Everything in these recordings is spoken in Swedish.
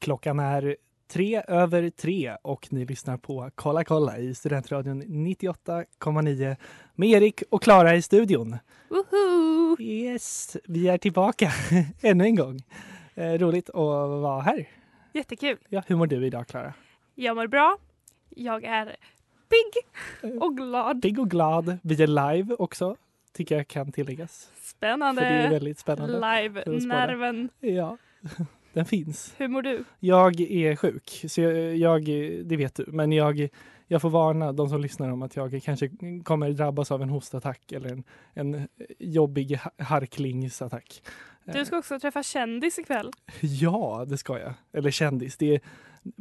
Klockan är tre över tre och ni lyssnar på Kolla kolla i Studentradion 98,9 med Erik och Klara i studion. Woho! Yes, vi är tillbaka ännu en gång. Eh, roligt att vara här. Jättekul. Ja, hur mår du idag Klara? Jag mår bra. Jag är pigg och glad. Pigg och glad. Vi är live också, tycker jag kan tilläggas. Spännande. För det är väldigt spännande. Live-nerven. Ja, den finns. Hur mår du? Jag är sjuk, så jag, jag, det vet du. Men jag, jag får varna de som lyssnar om att jag kanske kommer drabbas av en hostattack eller en, en jobbig ha- harklingsattack. Du ska också träffa kändis ikväll. Ja, det ska jag. Eller kändis. Det är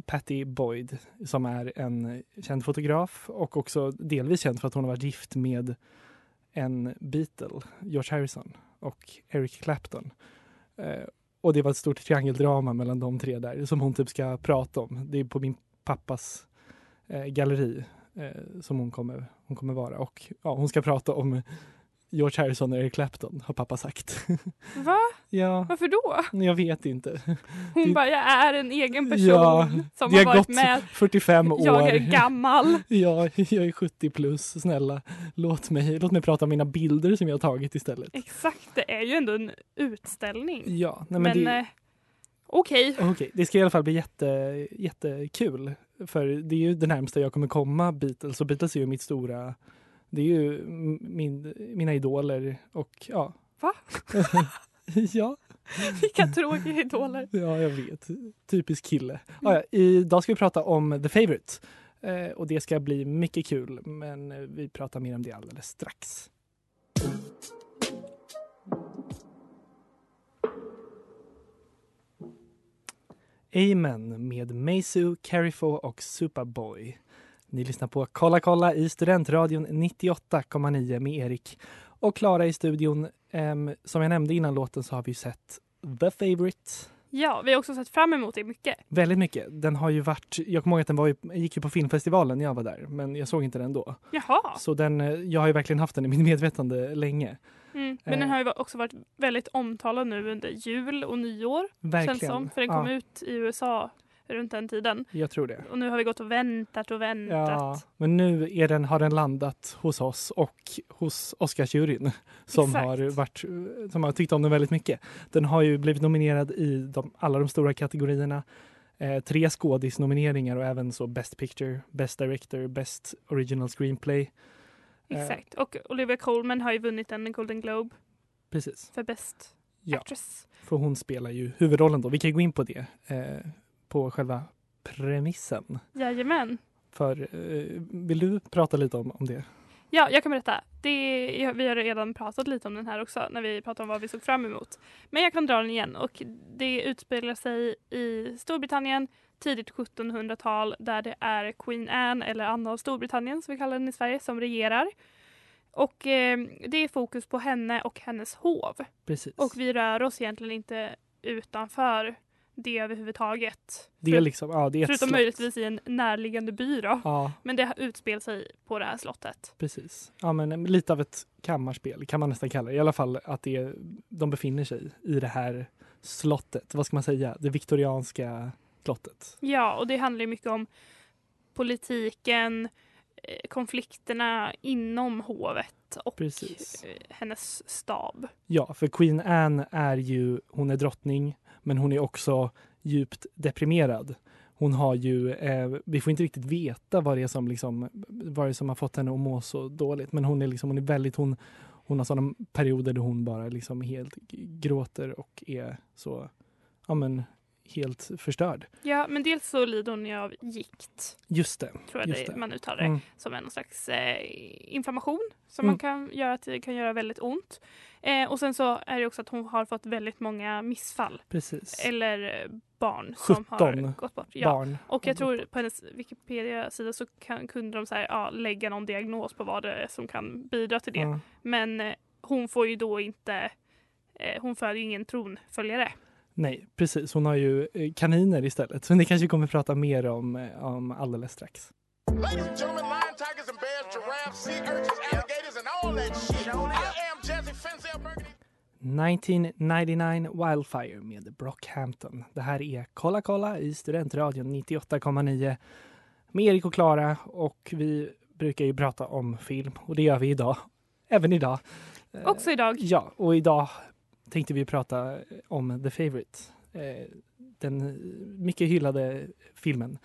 Patty Boyd som är en känd fotograf och också delvis känd för att hon har varit gift med en Beatle, George Harrison och Eric Clapton. Och det var ett stort triangeldrama mellan de tre där som hon typ ska prata om. Det är på min pappas eh, galleri eh, som hon kommer, hon kommer vara. Och ja, hon ska prata om George Harrison och Eric Clapton, har pappa sagt. Va? ja, Varför då? jag vet inte. Hon Det- bara, jag är en egen person Ja, som har har varit med. 45 år. Jag är gammal. Ja, jag är 70 plus. Snälla, låt mig, låt mig prata om mina bilder som jag har tagit istället. Exakt, det är ju ändå en utställning. Ja, nej, men, Men, det, eh, okej. okej, det ska i alla fall bli jätte, jättekul. För det är ju det närmsta jag kommer komma Beatles och Beatles är ju mitt stora, det är ju min, mina idoler och ja. Va? ja, Vilka tråkiga idoler. ja, jag vet. Typisk kille. Ah, ja, idag ska vi prata om The Favourite. Eh, och det ska bli mycket kul, men vi pratar mer om det alldeles strax. Amen med Meisu, Carifo och Superboy. Ni lyssnar på Kolla kolla i Studentradion 98,9 med Erik och Klara i studion. Som jag nämnde innan låten så har vi sett The Favourite Ja, vi har också sett fram emot det mycket. väldigt mycket. Den har ju varit, jag kommer ihåg att den var ju, gick ju på filmfestivalen när jag var där, men jag såg inte den då. Jaha. Så den, eh, jag har ju verkligen haft den i min medvetande länge. Mm. Men Eh. den har ju också varit väldigt omtalad nu under jul och nyår. Verkligen. Känns som. För den kom ja, ut i USA runt den tiden. Jag tror det. Och nu har vi gått och väntat och väntat. Ja, men nu är den, har den landat hos oss och hos Oscarsjuryn som Exakt. har, varit, som har tyckt om den väldigt mycket. Den har ju blivit nominerad i de, alla de stora kategorierna. Eh, tre skådisnomineringar och även så Best Picture, Best Director, Best Original Screenplay. Eh, Exakt. Och Olivia Colman har ju vunnit en Golden Globe Precis. för Best Ja. Actress. För hon spelar ju huvudrollen då. Vi kan gå in på det. Eh, på själva premissen. Jajamän. För, eh, vill du prata lite om, om det? Ja, jag kan berätta. Det, vi har redan pratat lite om den här också när vi pratade om vad vi såg fram emot. Men jag kan dra den igen och det utspelar sig i Storbritannien tidigt 1700-tal där det är Queen Anne eller Anna av Storbritannien som vi kallar den i Sverige som regerar. Och eh, det är fokus på henne och hennes hov. Precis. Och vi rör oss egentligen inte utanför det överhuvudtaget. det är liksom, ja, det är Förutom slott. möjligtvis i en närliggande by då. Ja, Men det utspelar sig på det här slottet. precis. Ja, men lite av ett kammarspel kan man nästan kalla det. I alla fall att det är, de befinner sig i det här slottet. Vad ska man säga? Det viktorianska slottet. Ja, och det handlar ju mycket om politiken, eh, konflikterna inom hovet och Precis. eh, hennes stab. Ja, för Queen Anne är ju, hon är drottning, men hon är också djupt deprimerad. Hon har ju, eh, vi får inte riktigt veta vad det är som liksom, vad det är som har fått henne att må så dåligt. Men hon är liksom, hon är väldigt, hon, hon har sådana perioder då hon bara liksom helt gråter och är så, ja men helt förstörd. Ja, men dels så lider hon ju av gikt, Just det. tror jag det, det. man uttalar det, Mm. som är någon slags eh, inflammation som Mm. man kan göra att det kan göra väldigt ont. Eh, och sen så är det också att hon har fått väldigt många missfall. Precis. Eller eh, barn som 17 har gått bort. Ja. Barn. Och jag tror på hennes Wikipedia-sida så kan, kunde de så här, ja, lägga någon diagnos på vad det är som kan bidra till det. Ja. Men eh, hon får ju då inte, eh, hon föder ingen tronföljare. Nej, precis. Hon har ju eh, kaniner istället. Så ni kanske kommer prata mer om, eh, om alldeles strax. Ladies and gentlemen, lion, tigers, and bears, giraffes, sea urchins, alligators, and all that shit. I am Jazzy Fenzel Burgundy. 1999 Wildfire med Brockhampton. Det här är Kolla kolla i Studentradion 98,9 med Erik och Klara och vi brukar ju prata om film och det gör vi idag. Även idag. Eh, Också idag. Ja, och idag tänkte vi prata om The Favourite. Eh, Den mycket hyllade filmen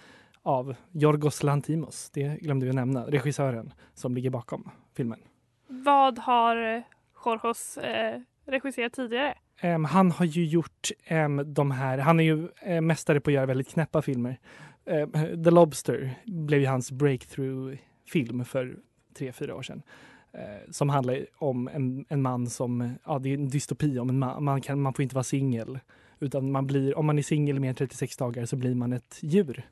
av Yorgos Lantimos. Det glömde vi nämna. Regissören som ligger bakom filmen. Vad har eh, Jorgos eh, regisserat tidigare? Han har ju gjort de här, han är ju eh, mästare på att göra väldigt knäppa filmer. The Lobster blev ju hans breakthrough-film för tre, fyra år sedan. Eh, som handlar om en, en man som, ja det är en dystopi om en man, man, kan, man får inte vara singel. Utan man blir, om man är singel mer än 36 dagar så blir man ett djur.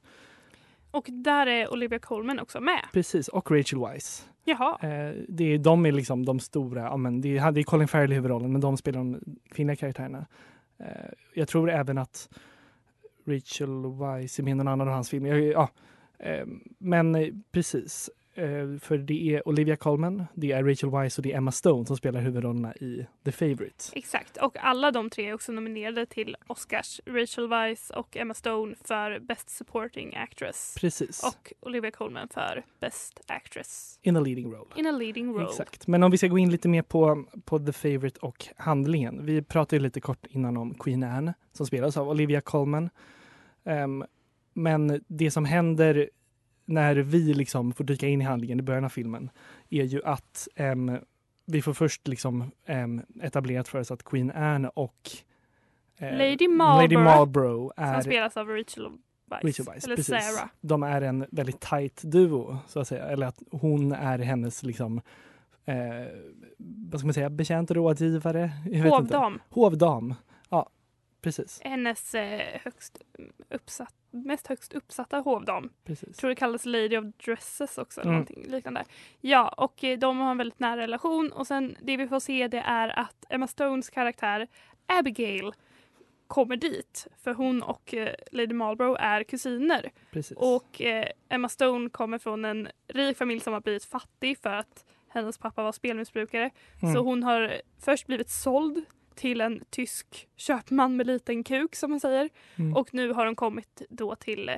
Och där är Olivia Colman också med. Precis, och Rachel Weisz. Jaha. Eh, det är, de är liksom de stora, ja, men det, är, det är Colin Farrell i huvudrollen men de spelar de kvinnliga karaktärerna. Eh, jag tror även att Rachel Weisz är med i någon annan av hans filmer. Ja, eh, men eh, precis. Eh, för det är Olivia Colman, det är Rachel Weisz och det är Emma Stone som spelar huvudrollerna i The Favourite. Exakt. Och alla de tre är också nominerade till Oscars. Rachel Weisz och Emma Stone för Best Supporting Actress. Precis. Och Olivia Colman för Best Actress In a leading role. in a leading role. Exakt. Men om vi ska gå in lite mer på, på The Favourite och handlingen. Vi pratade lite kort innan om Queen Anne som spelas av Olivia Colman. Ehm, men det som händer när vi liksom får dyka in i handlingen i början av filmen är ju att ehm, vi får först liksom um, etablerat för oss att Queen Anne och eh, Lady Marlborough, Lady Marlborough Som är spelas av Rachel Weisz. Rachel Weisz, Eller precis. Sarah. De är en väldigt tight duo, så att säga. Eller att hon är hennes liksom, eh, vad ska man säga, betjänt rådgivare? Jag. Hovdam. Hovdam. Precis. Hennes eh, högst uppsatt, mest högst uppsatta hovdam. precis. tror det kallas Lady of Dresses också. Eller Mm. någonting liknande. Ja, och eh, de har en väldigt nära relation. Och sen det vi får se det är att Emma Stones karaktär Abigail kommer dit. För hon och eh, Lady Marlborough är kusiner. precis. Och eh, Emma Stone kommer från en rik familj som har blivit fattig för att hennes pappa var spelmissbrukare. Mm. Så hon har först blivit såld till en tysk köpman med liten kuk som man säger. Mm. Och nu har hon kommit då till eh,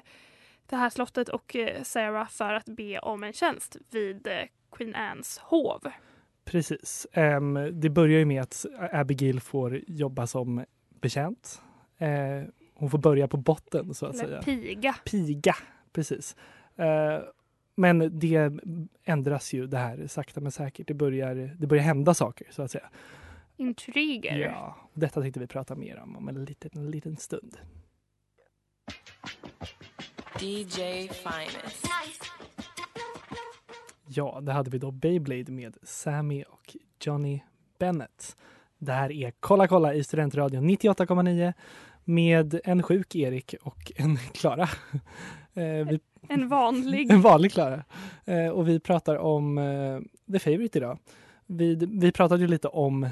det här slottet och eh, Sarah för att be om en tjänst vid eh, Queen Annes hov. Precis. Det börjar ju med att Abigail får jobba som betjänt. Hon får börja på botten, så att Eller säga. piga. piga. Precis. Men det ändras ju det här sakta men säkert. Det börjar, det börjar hända saker så att säga. Intriger. Ja, detta tänkte vi prata mer om om en liten, en liten stund. DJ Finest. Ja, det hade vi då Beyblade med Sammy och Johnny Bennett. Det här är Kolla kolla i Studentradion 98,9 med en sjuk Erik och en Klara. Eh, vi En vanlig. En vanlig Klara. Eh, och vi pratar om eh, The Favourite idag. Vi, vi pratade ju lite om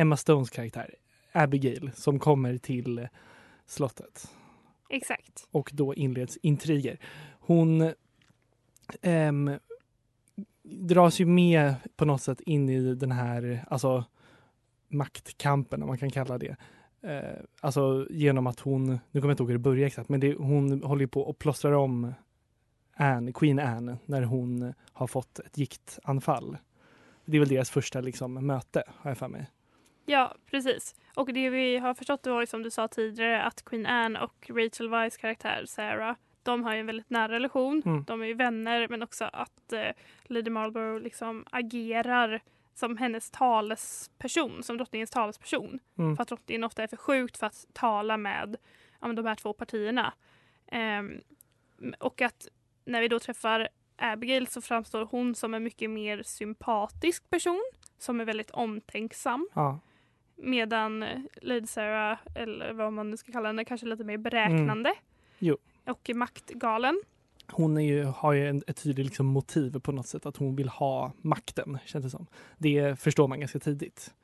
Emma Stones karaktär, Abigail, som kommer till slottet. Exakt. Och då inleds intriger. Hon ehm, dras ju med på något sätt in i den här alltså, maktkampen, om man kan kalla det. Eh, alltså genom att hon, nu kommer jag inte ihåg hur det börjar exakt, men det, hon håller på och plåstrar om Anne, Queen Anne när hon har fått ett giktanfall. Det är väl deras första liksom, möte, har jag för mig. Ja, precis. Och det vi har förstått var ju som du sa tidigare att Queen Anne och Rachel Weisz karaktär Sarah de har ju en väldigt nära relation. Mm. De är ju vänner men också att eh, Lady Marlborough liksom agerar som hennes talesperson, som drottningens talesperson. Mm. För att drottningen ofta är för sjukt för att tala med ja, de här två partierna. Ehm, och att när vi då träffar Abigail så framstår hon som en mycket mer sympatisk person som är väldigt omtänksam. Ja. Medan eh, Lady Sarah, eller vad man nu ska kalla henne, kanske lite mer beräknande. Mm. Jo. Och maktgalen. Hon ju, har ju en, ett tydligt liksom motiv på något sätt, att hon vill ha makten, känns det som. Det förstår man ganska tidigt.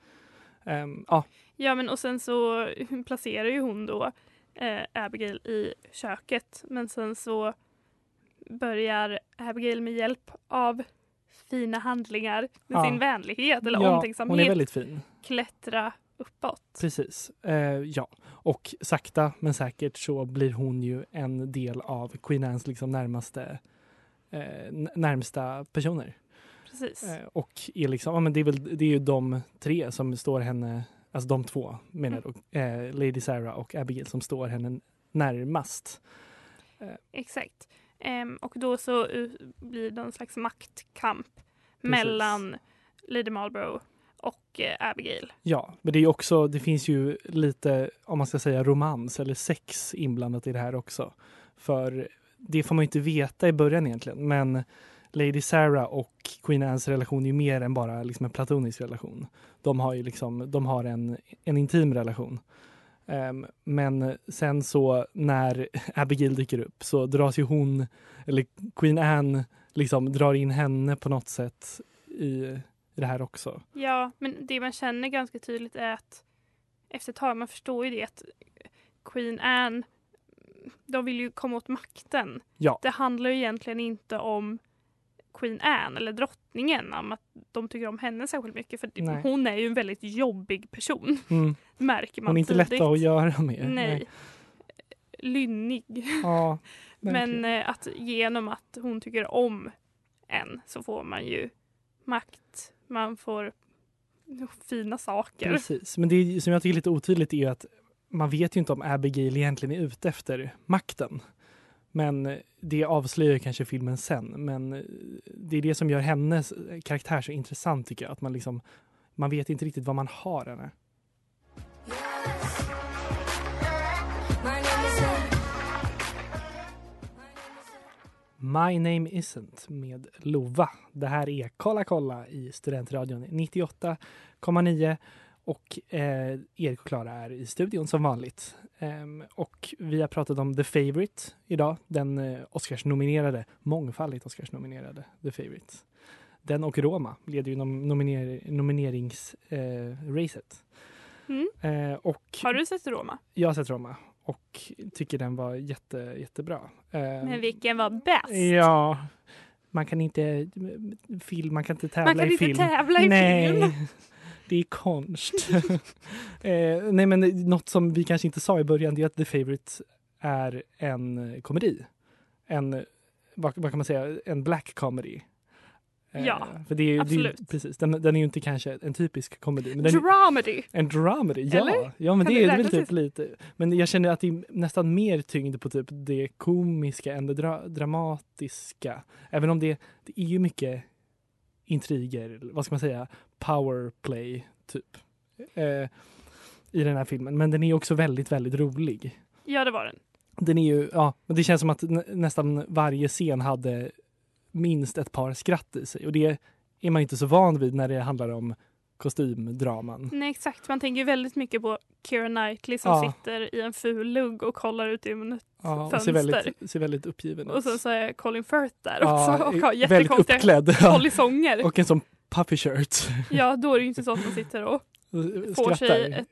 Ehm, ja, Ja men och sen så placerar ju hon då eh, Abigail i köket. Men sen så börjar Abigail med hjälp av fina handlingar med Ja. sin vänlighet eller ja, hon omtänksamhet är väldigt fin. klättra uppåt. Precis. Eh, ja, och sakta men säkert så blir hon ju en del av Queen Annes liksom närmaste eh, närmsta personer. Precis. Eh, och är liksom, ja, men det, är väl, det är ju de tre som står henne, alltså de två menar jag då, eh, Lady Sarah och Abigail som står henne närmast. Exakt. Ehm, och då så uh, blir det en slags maktkamp mellan Lady Marlborough och eh, Abigail. Ja, men det är ju också, det finns ju lite, om man ska säga romans eller sex inblandat i det här också. För det får man ju inte veta i början egentligen, men Lady Sarah och Queen Annes relation är ju mer än bara liksom en platonisk relation. De har ju liksom, de har en, en intim relation. Um, men sen så när Abigail dyker upp så dras ju hon, eller Queen Anne, liksom drar in henne på något sätt i, i det här också. Ja, men det man känner ganska tydligt är att efter ett tag, man förstår ju det att Queen Anne, de vill ju komma åt makten. Ja. Det handlar ju egentligen inte om Queen Anne eller drottningen, om att de tycker om henne särskilt mycket. För Nej. hon är ju en väldigt jobbig person, Mm. märker man Hon är inte tidigt. lätt att göra med. Nej. Lynnig. Ja, Men eh, att genom att hon tycker om en så får man ju makt. Man får fina saker. Precis. Men det som jag tycker är lite otydligt är att man vet ju inte om Abigail egentligen är ute efter makten. Men det avslöjar kanske filmen sen. Men det är det som gör hennes karaktär så intressant tycker jag. Att man liksom, man vet inte riktigt vad man har henne. My name isn't med Lova. Det här är Kolla kolla i Studentradion 98,9 och eh, Erik och Klara är i studion som vanligt. Ehm, och vi har pratat om The Favourite idag, den eh, Oscars-nominerade, mångfaldigt Oscars-nominerade The Favourite. Den och Roma leder ju nom- nominer- nomineringsracet. Eh. Mm. eh, och Har du sett Roma? jag har sett Roma och tycker den var jätte, jättebra. Ehm, Men vilken var bäst? Ja, man kan inte film, man kan inte tävla Man kan i inte film. tävla i nej, film. det är konst. eh, nej, men något som vi kanske inte sa i början är att The Favourite är en komedi. En, vad, vad kan man säga, en black comedy. Eh, Ja, för det är, ju- det är, absolut. precis, den, den är ju inte kanske en typisk komedi. Men den, Dramedy. en dramedy, ja. Eller? ja men Kan det är väl typ lite. Men jag känner att det är nästan mer tyngd på typ det komiska än det dra- dramatiska. Även om det, det är ju mycket intriger, vad ska man säga, powerplay typ. Eh, I den här filmen. Men den är också väldigt, väldigt rolig. Ja, det var den. Den är ju, ja, men det känns som att nä- nästan varje scen hade minst ett par skratt i sig. Och det är man inte så van vid när det handlar om kostymdraman. Nej, exakt. Man tänker väldigt mycket på Keira Knightley som Ja. sitter i en ful lugg och kollar ut genom ett Ja, fönster. ser väldigt, ser väldigt uppgiven ut. Och sen så är Colin Firth där Ja, också och har jättekonstiga uppklädd. Polisonger. Och en sån puffy shirt. Ja, då är det ju inte så att man sitter och får sig Skrattar. ett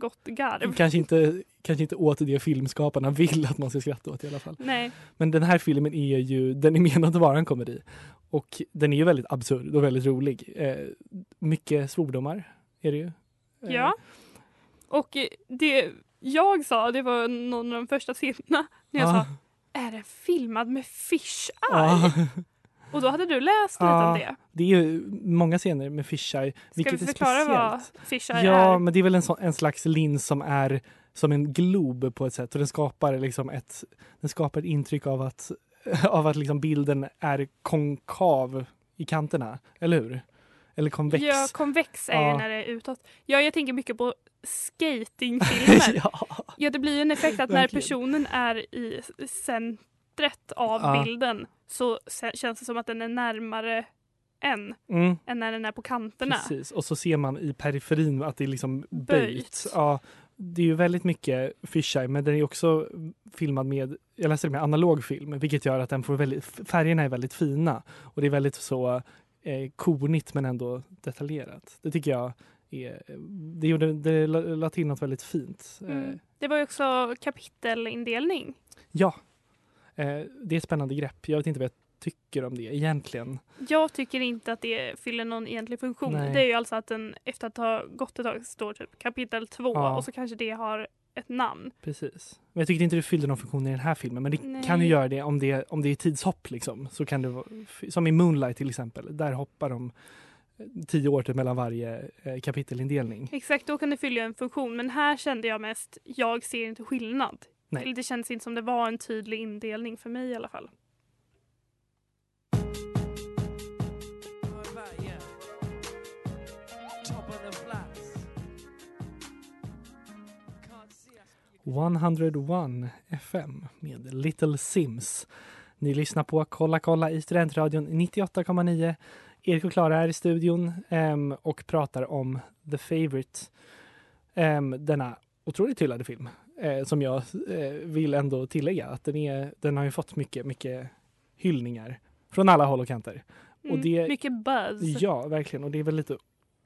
gott garv. Kanske inte, kanske inte åt det filmskaparna vill att man ska skratta åt i alla fall. Nej, Men den här filmen är ju, den är menad att vara en komedi. Och den är ju väldigt absurd och väldigt rolig. Eh, mycket svordomar är det ju. Eh, ja. Och det jag sa, det var någon av de första scenerna när jag ja, sa är den filmad med fish eye? ja. Och då hade du läst lite Ja, om det. Det är ju många scener med fisheye. Ska Vilket vi förklara vad speciellt. fish eye Ja, är? men det är väl en, sån, en slags lins som är som en glob på ett sätt och den skapar liksom ett, den skapar ett intryck av att, av att liksom bilden är konkav i kanterna, eller hur? Eller konvex. Ja, konvex är Ja. när det är utåt. Ja, jag tänker mycket på skatingfilmer. ja. Ja, det blir ju en effekt att när personen är i centret av Ja. bilden så känns det som att den är närmare en Mm. än när den är på kanterna. Precis, och så ser man i periferin att det är liksom böjt. Böjt. Ja, det är ju väldigt mycket fisheye, men den är också filmad med, jag läste det med analog film, vilket gör att den får väldigt, färgerna är väldigt fina och det är väldigt så eh, kornigt men ändå detaljerat. Det tycker jag är, det gjorde, det la, till något väldigt fint. Eh, Mm. Det var ju också kapitelindelning. ja, eh, det är ett spännande grepp. Jag vet inte jag tycker om det egentligen. Jag tycker inte att det fyller någon egentlig funktion. Nej. Det är ju alltså att den efter att ha gått ett tag står typ kapitel två Ja. och så kanske det har ett namn. Precis. Men jag tyckte inte det fyllde någon funktion i den här filmen. Men det Nej. kan ju göra det om det, om det är tidshopp. Liksom. Så kan det vara, som i Moonlight till exempel. Där hoppar de eh, tio år typ mellan varje eh, kapitelindelning. Exakt, då kan det fylla en funktion. Men här kände jag mest, jag ser inte skillnad. Nej. Det känns inte som det var en tydlig indelning för mig i alla fall. 101 FM med Little Sims. Ni lyssnar på Kolla kolla i Studentradion 98,9. Erik och Klara är i studion em, och pratar om The Favourite. Em, denna otroligt hyllade film eh, som jag eh, vill ändå tillägga att den, är, den har ju fått mycket, mycket hyllningar från alla håll och kanter. Och Mm, det- Mycket buzz. Ja, verkligen. Och det är väl lite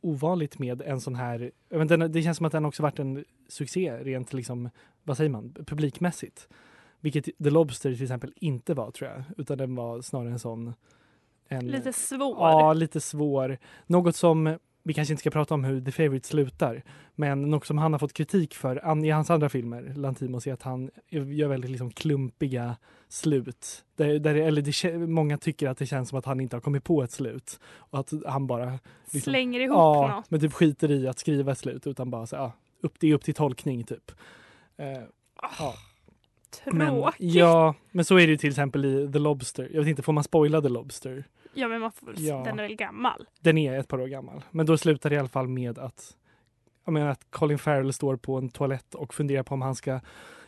ovanligt med en sån här... inte, Den, det känns som att den också varit en succé rent liksom, vad säger man, publikmässigt. Vilket The Lobster till exempel inte var tror jag. Utan den var snarare en sån... En, Lite svår. Ja, lite svår. Något som, vi kanske inte ska prata om hur The Favourite slutar, men något som han har fått kritik för i hans andra filmer, Lantimos, är att han gör väldigt liksom klumpiga slut. Där, där, eller det, många tycker att det känns som att han inte har kommit på ett slut. Och att han bara liksom- Slänger ihop ja, något. men typ skiter i att skriva ett slut utan bara så, ja, upp, det är upp till tolkning typ. Eh, ja. Men, Tråkigt. ja, men så är det ju till exempel i The Lobster. Jag vet inte, får man spoila The Lobster? Ja, men man får, Ja. den är väl gammal? Den är ett par år gammal. Men då slutar det i alla fall med att, jag menar att Colin Farrell står på en toalett och funderar på om han ska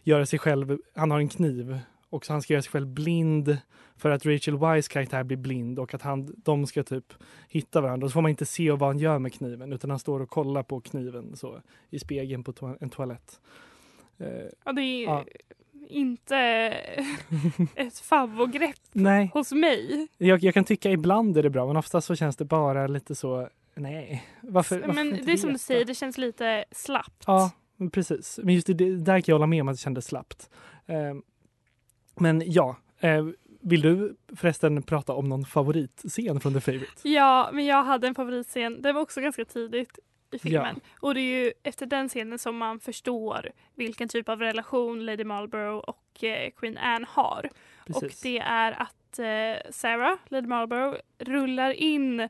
göra sig själv, han har en kniv och så han ska göra sig själv blind för att Rachel Weisz karaktär blir blind och att han, de ska typ hitta varandra. Och så får man inte se vad han gör med kniven utan han står och kollar på kniven så i spegeln på to- en toalett. Eh, Ja, det är Ja. inte ett favvogrepp nej, hos mig. jag, jag kan tycka ibland är det bra men oftast så känns det bara lite så, nej. Varför, varför men det är som du säger, det känns lite slappt. Ja, men precis. Men just det, där kan jag hålla med om att det kändes slappt. Eh, men ja, eh, vill du förresten prata om någon favoritscen från The Favourite? Ja, men jag hade en favoritscen. Det var också ganska tidigt i filmen. Och det är ju efter den scenen som man förstår vilken typ av relation Lady Marlborough och eh, Queen Anne har. Och Precis. det är att eh, Sarah, Lady Marlborough, rullar in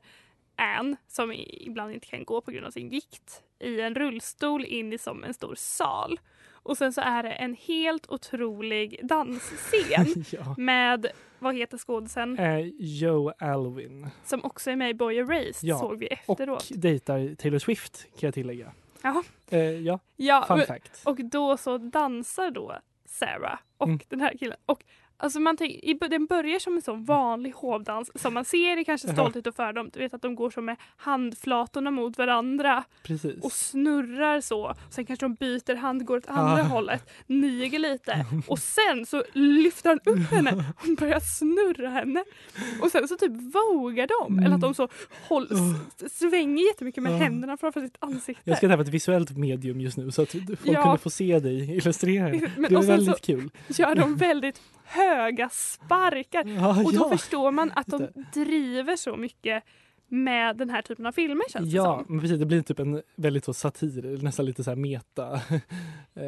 Anne, som ibland inte kan gå på grund av sin vikt, i en rullstol in i som en stor sal. Och sen så är det en helt otrolig dansscen ja. med, vad heter skådisen, eh, Joe Alwyn. som också är med i Boy Erased Ja, såg vi Och efteråt. dejtar Taylor Swift kan jag tillägga. Jaha. Eh, ja, Ja, fun fact. och då så dansar då Sarah och Mm. den här killen. Och alltså man tänker, den börjar som en sån vanlig hovdans som man ser i kanske. Stolthet och fördom. Du vet att de går så med handflatorna mot varandra Precis. och snurrar så. Sen kanske de byter hand, går åt andra Ah. hållet, niger lite och sen så lyfter han upp henne och börjar snurra henne. Och sen så typ vågar de. Eller att de så håll, s- svänger jättemycket med Ah. händerna framför sitt ansikte. Jag ska träffa ett visuellt medium just nu så att folk Ja. kunde få se dig illustrera det. Men- det är väldigt så- kul. gör de väldigt höga sparkar. Ja, Och då ja. förstår man att de driver så mycket med den här typen av filmer känns det Ja, som. men precis. Det blir typ en väldigt så satir, nästan lite så här meta. eh,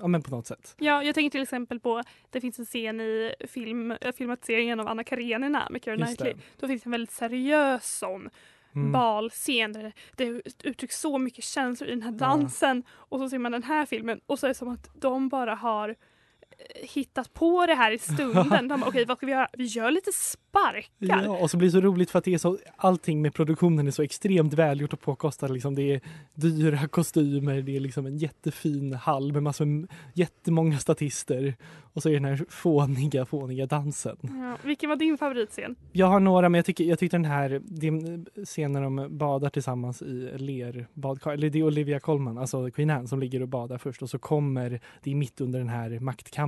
ja, men på något sätt. Ja, jag tänker till exempel på, det finns en scen i film, äh, filmatiseringen av Anna Karenina med Keira Knightley. Då finns en väldigt seriös sån Mm. balscen där det uttrycks så mycket känslor i den här dansen. Och så ser man den här filmen och så är det som att de bara har eh, hittat på det här i stunden. De bara, okej vad ska vi göra? Vi gör lite sparkar. Ja, och så blir det så roligt för att det är så, allting med produktionen är så extremt välgjort och påkostat. Liksom. Det är dyra kostymer, det är liksom en jättefin hall med massor jättemånga statister. Och så är det den här fåniga, fåniga dansen. Ja, vilken var din favoritscen? Jag har några, men jag tycker, jag tyckte den här scenen när de badar tillsammans i lerbadkar. Eller det är Olivia Colman, alltså Queen Anne, som ligger och badar först och så kommer, det är mitt under den här maktkampen,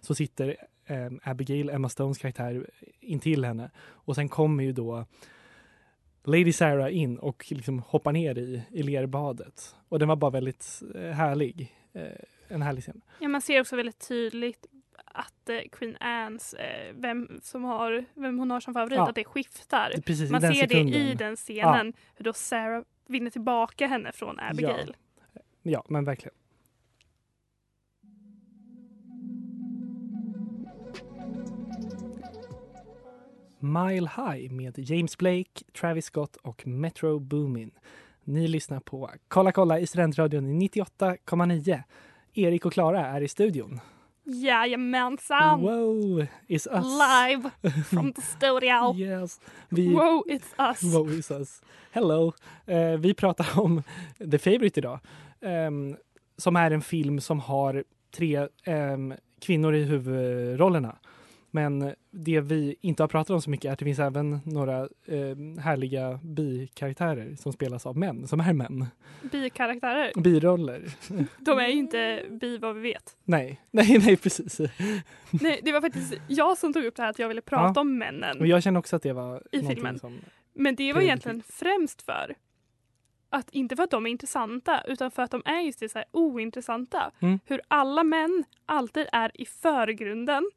så sitter eh, Abigail, Emma Stones karaktär, intill henne. Och sen kommer ju då Lady Sarah in och liksom hoppar ner i, i lerbadet. Och den var bara väldigt eh, härlig. Eh, en härlig scen. Ja, man ser också väldigt tydligt att eh, Queen Annes, vem, som har, vem hon har som favorit, Ja. att det skiftar. Precis, Man ser sekunden. det i den scenen, hur då Sarah vinner tillbaka henne från Abigail. Ja, men verkligen. Mile High med James Blake, Travis Scott och Metro Boomin. Ni lyssnar på Kolla kolla i Studentradion 98,9. Erik och Klara är i studion. Jajamensan! Wow, is us. Live from the studio. Yes. Vi, Wow, it's us. Wow is us. Hello. Eh, vi pratar om The Favourite idag. Ehm, som är en film som har tre ehm, kvinnor i huvudrollerna. Men det vi inte har pratat om så mycket är att det finns även några ehm, härliga bikaraktärer som spelas av män, som är män. Bikaraktärer. Biroller. De är ju inte bi vad vi vet. Nej, nej, nej precis. Nej, det var faktiskt jag som tog upp det här att jag ville prata Ja. om männen. Och jag känner också att det var I filmen. som... Men det var egentligen främst för att inte för att de är intressanta utan för att de är just det så här ointressanta. Mm. Hur alla män alltid är i förgrunden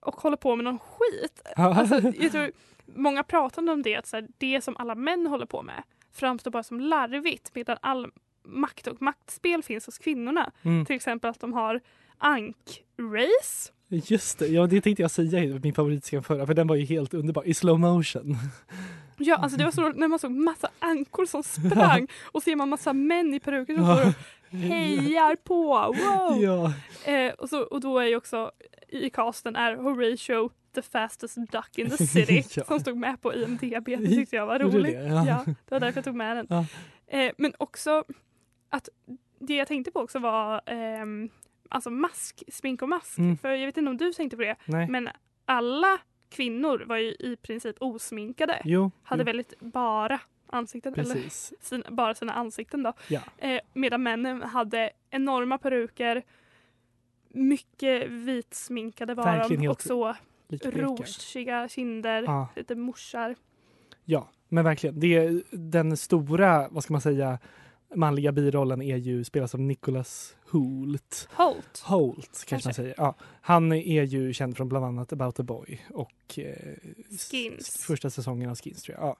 och håller på med någon skit. Alltså, jag tror, många pratar om det, att så här, det som alla män håller på med framstår bara som larvigt medan all makt och maktspel finns hos kvinnorna. Mm. Till exempel att de har ank-race. Just det, ja det tänkte jag säga i min förra, för den var ju helt underbar. I slow motion. Ja, alltså det var så roligt när man såg massa ankor som sprang och ser man massa män i peruker som står och hejar på. Wow! Ja, Eh, och, så, och då är ju också i casten är Horatio the fastest duck in the city Ja. som stod med på IMDB. Det tyckte jag var roligt. det? Ja. Ja, det var därför jag tog med den. Ja. Eh, men också att det jag tänkte på också var ehm, alltså mask, smink och mask. Mm. För jag vet inte om du tänkte på det, nej. men alla kvinnor var ju i princip osminkade. Jo, Hade jo, väldigt bara ansikten, eller sina, bara sina ansikten då. Ja. Eh, medan männen hade enorma peruker, mycket vitsminkade var Verkligen de och så rosiga kinder, Ja, lite morsar. ja, men verkligen. Det är den stora, vad ska man säga, manliga birollen är ju spelas av Nicholas Hoult. Holt. Holt kanske, Kanske. man säger. Ja, han är ju känd från bland annat About a Boy och eh, Skins. första säsongen av Skins tror jag. Ja,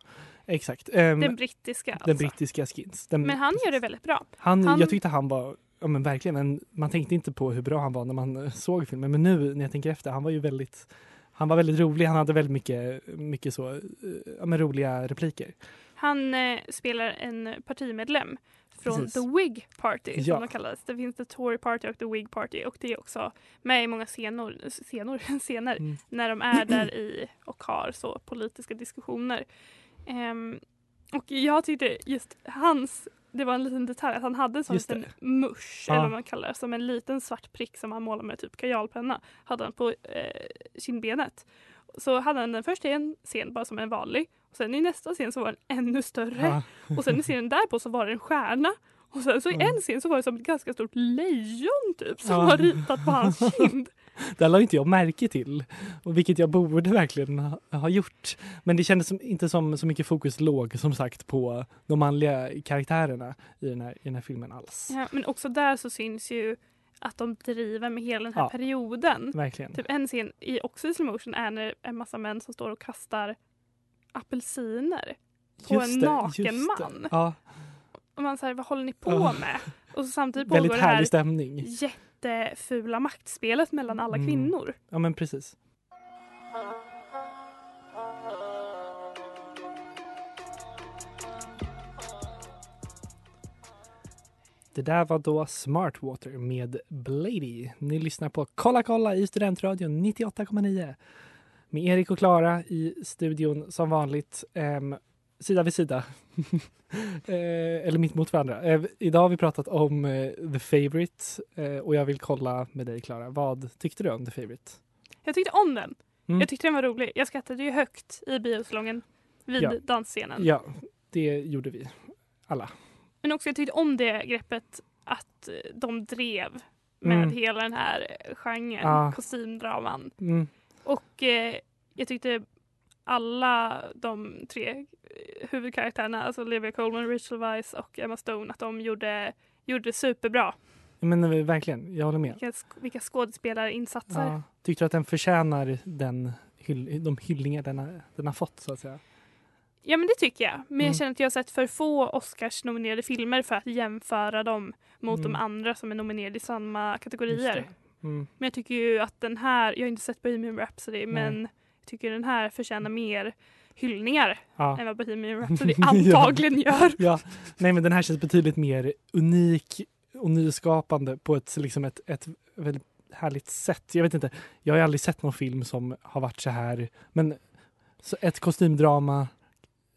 exakt. Ehm, Den brittiska den alltså. brittiska Skins. Den, Men han gör det väldigt bra. Han, Han- Jag tyckte han var, ja men verkligen, en, man tänkte inte på hur bra han var när man eh, såg filmen. Men nu när jag tänker efter, han var ju väldigt, han var väldigt rolig. Han hade väldigt mycket, mycket så, eh, ja men roliga repliker. Han eh, spelar en partimedlem från Precis. The Whig Party Ja. som de kallas. Det finns The Tory Party och The Whig Party och det är också med i många scener, scener, scener Mm. när de är där i och har så politiska diskussioner. Ehm, och jag tyckte just hans, det var en liten detalj, att han hade en sån Just det. liten musch, Ja. eller vad man kallar det, som en liten svart prick som han målade med typ kajalpenna, hade han på eh, kindbenet. Så hade han den först i en scen bara som en vanlig, och sen i nästa scen så var den ännu större. Ja, Och sen i scenen därpå så var det en stjärna. Och sen så i Mm. en scen så var det som ett ganska stort lejon typ som Ja. var ritat på hans kind. det la inte jag märke till, och vilket jag borde verkligen ha, ha gjort. Men det kändes som, inte som så mycket fokus låg som sagt på de manliga karaktärerna i den här, i den här filmen alls. Ja, men också där så syns ju att de driver med hela den här Ja. perioden. Verkligen. Typ en scen i också i slow motion är när en massa män som står och kastar apelsiner. på en det, naken man. Ja, Och man säger vad håller ni på Ja. med? Och så samtidigt pågår väldigt det här härlig stämning. Jättefula maktspelet mellan alla Mm. kvinnor. Ja men precis. Det där var då Smartwater med Blady. Ni lyssnar på Kolla kolla i Studentradion 98,9. Med Erik och Klara i studion som vanligt. Sida vid sida. eh, eller mitt mot varandra. Eh, idag har vi pratat om eh, The Favourite eh, och jag vill kolla med dig Klara. Vad tyckte du om The Favourite? Jag tyckte om den. Mm. Jag tyckte den var rolig. Jag skrattade ju högt i biosalongen vid Ja. dansscenen. Ja, det gjorde vi alla. Men också jag tyckte om det greppet att eh, de drev med Mm. hela den här eh, genren, Ja. kostymdraman. Mm. Och jag tyckte alla de tre huvudkaraktärerna, alltså Olivia Colman, Rachel Weisz och Emma Stone, att de gjorde, gjorde det superbra. Men verkligen, jag håller med. Vilka, vilka skådespelarinsatser. Ja. Tyckte du att den förtjänar den hyll, de hyllningar den har, den har fått så att säga? Ja men det tycker jag. Men Mm. jag känner att jag har sett för få Oscars-nominerade filmer för att jämföra dem mot Mm. de andra som är nominerade i samma kategorier. Mm. Men jag tycker ju att den här, jag har inte sett Bohemian Rhapsody men jag tycker den här förtjänar mer hyllningar Ja. än vad Bohemian Rhapsody Ja. antagligen gör. ja. Nej men den här känns betydligt mer unik och nyskapande på ett, liksom ett, ett väldigt härligt sätt. Jag vet inte, jag har aldrig sett någon film som har varit så här, men så ett kostymdrama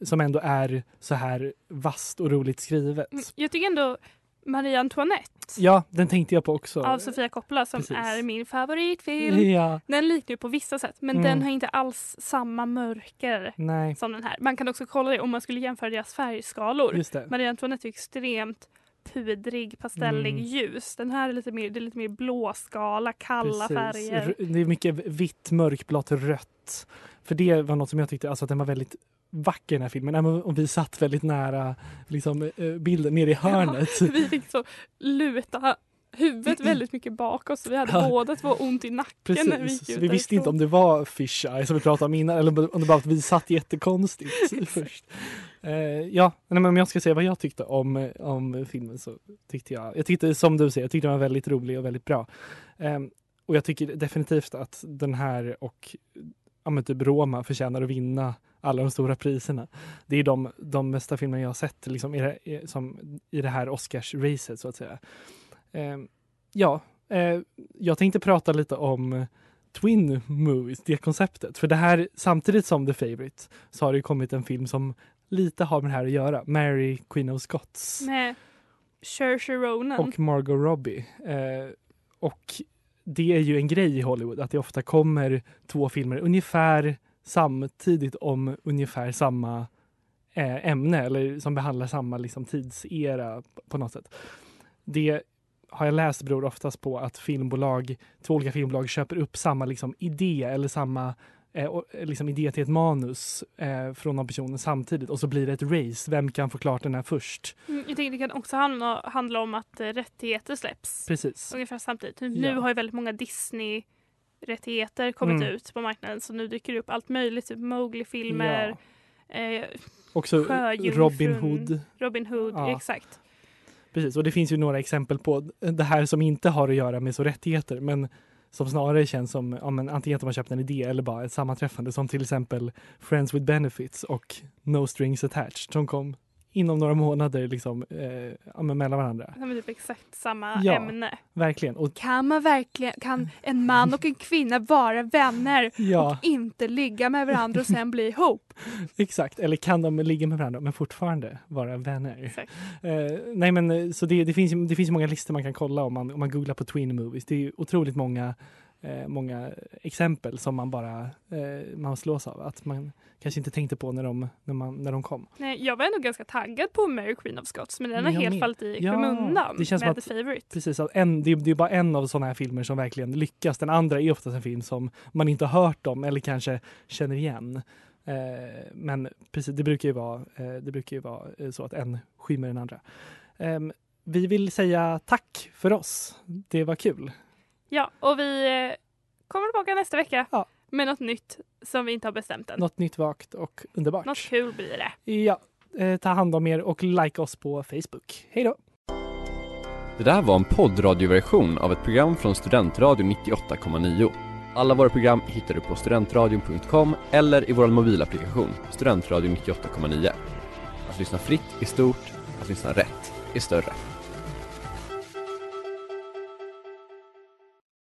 som ändå är så här vasst och roligt skrivet. Jag tycker ändå Marie Antoinette Ja, den tänkte jag på också. av Sofia Coppola som Precis. är min favoritfilm. Ja, Den liknar ju på vissa sätt men Mm. den har inte alls samma mörker nej, som den här. Man kan också kolla det om man skulle jämföra deras färgskalor. just det. Marie Antoinette är extremt pudrig, pastellig, Mm. ljus. Den här är lite mer, det är lite mer blåskala, kalla Precis. färger. Det är mycket vitt, mörkblått, rött. För det var något som jag tyckte, alltså att den var väldigt vacker den här filmen. Även om vi satt väldigt nära liksom, eh, bilden nere i hörnet. Vi fick så luta huvudet väldigt mycket bakåt så vi hade Ja. båda två ont i nacken när vi gick Precis. ut Vi visste inte om det var fish eye som vi pratade om innan eller om det bara att vi satt jättekonstigt först. Eh, ja, nej, men om jag ska säga vad jag tyckte om, eh, om filmen så tyckte jag, jag tyckte som du säger, jag tyckte den var väldigt rolig och väldigt bra. Ehm, och jag tycker definitivt att den här och ja, men typ Roma förtjänar att vinna alla de stora priserna. Det är de, de bästa filmerna jag har sett liksom, i, det, som, i det här Oscars-racet så att säga. Ehm, ja, eh, jag tänkte prata lite om Twin Movies, det konceptet. För det här, samtidigt som The Favourite, så har det kommit en film som lite har med det här att göra. Mary, Queen of Scots Med Saoirse Ronan. och Margot Robbie. Eh, och det är ju en grej i Hollywood att det ofta kommer två filmer ungefär samtidigt om ungefär samma eh, ämne eller som behandlar samma liksom, tidsera på något sätt. Det har jag läst beror oftast på att filmbolag, två olika filmbolag köper upp samma liksom, idé eller samma eh, liksom, idé till ett manus eh, från någon person samtidigt och så blir det ett race. Vem kan få klart den här först? Mm, Jag tänker det kan också handla, handla om att eh, rättigheter släpps Precis. ungefär samtidigt. Nu Ja. har ju väldigt många Disney-rättigheter kommit Mm. ut på marknaden så nu dyker det upp allt möjligt, typ Mowgli-filmer, Ja. eh, Också. Robin Hood. Robin Hood, Ja. exakt. Precis, och det finns ju några exempel på det här som inte har att göra med så rättigheter men som snarare känns som ja, men antingen att de har köpt en idé eller bara ett sammanträffande som till exempel Friends with Benefits och No Strings Attached som kom inom några månader liksom, eh, mellan varandra. De är typ exakt samma Ja. ämne. Verkligen. Och Kan man verkligen, kan en man och en kvinna vara vänner ja, och inte ligga med varandra och sen bli ihop? exakt. Eller kan de ligga med varandra men fortfarande vara vänner? Eh, nej men eh, så det, det, finns, det finns många listor man kan kolla om man, om man googlar på Twin Movies. Det är otroligt många, eh, många exempel som man bara eh, man slås av. Att man kanske inte tänkte på när de, när man, när de kom. Nej, jag var ändå ganska taggad på Mary Queen of Scots men den har helt med. fallit i Ja, skymundan det känns som med att- The Favourite. Precis, att en, det, är- det är bara en av sådana här filmer som verkligen lyckas. Den andra är oftast en film som man inte har hört om eller kanske känner igen. Eh, men precis, det brukar ju vara, eh, det brukar ju vara eh, så att en skymmer den andra. Ehm, vi vill säga tack för oss. Det var kul. Ja, och vi eh, kommer tillbaka nästa vecka Ja. med något nytt som vi inte har bestämt än. Något nytt, vakt och underbart. Något kul blir det. Ja, eh, ta hand om er och like oss på Facebook. Hej då! Det där var en poddradioversion av ett program från Studentradion 98,9. Alla våra program hittar du på studentradion.com eller i vår mobilapplikation Studentradion 98,9. Att lyssna fritt är stort, att lyssna rätt är större.